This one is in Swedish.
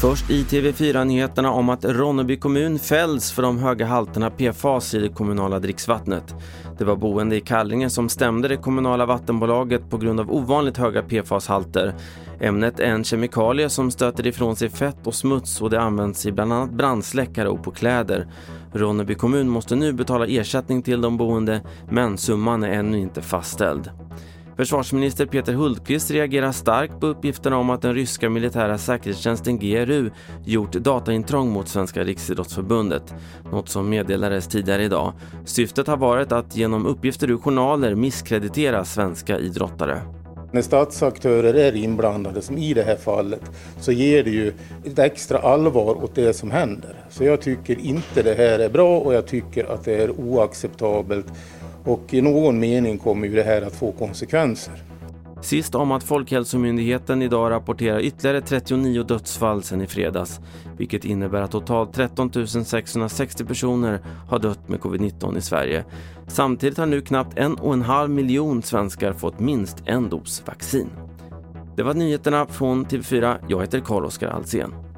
Först i TV4-nyheterna om att Ronneby kommun fälls för de höga halterna PFAS i det kommunala dricksvattnet. Det var boende i Kallinge som stämde det kommunala vattenbolaget på grund av ovanligt höga PFAS-halter. Ämnet är en kemikalie som stöter ifrån sig fett och smuts och det används i bland annat brandsläckare och på kläder. Ronneby kommun måste nu betala ersättning till de boende men summan är ännu inte fastställd. Försvarsminister Peter Hultqvist reagerar starkt på uppgifterna om att den ryska militära säkerhetstjänsten GRU gjort dataintrång mot Svenska Riksidrottsförbundet, något som meddelades tidigare idag. Syftet har varit att genom uppgifter ur journaler misskreditera svenska idrottare. När statsaktörer är inblandade, som i det här fallet, så ger det ju ett extra allvar åt det som händer. Så jag tycker inte det här är bra och jag tycker att det är oacceptabelt och i någon mening kommer ju det här att få konsekvenser. Sist om att Folkhälsomyndigheten idag rapporterar ytterligare 39 dödsfall sedan i fredags, vilket innebär att totalt 13 660 personer har dött med covid-19 i Sverige. Samtidigt har nu knappt en och en halv miljon svenskar fått minst en dos vaccin. Det var nyheterna från TV4. Jag heter Carl-Oskar Alsen.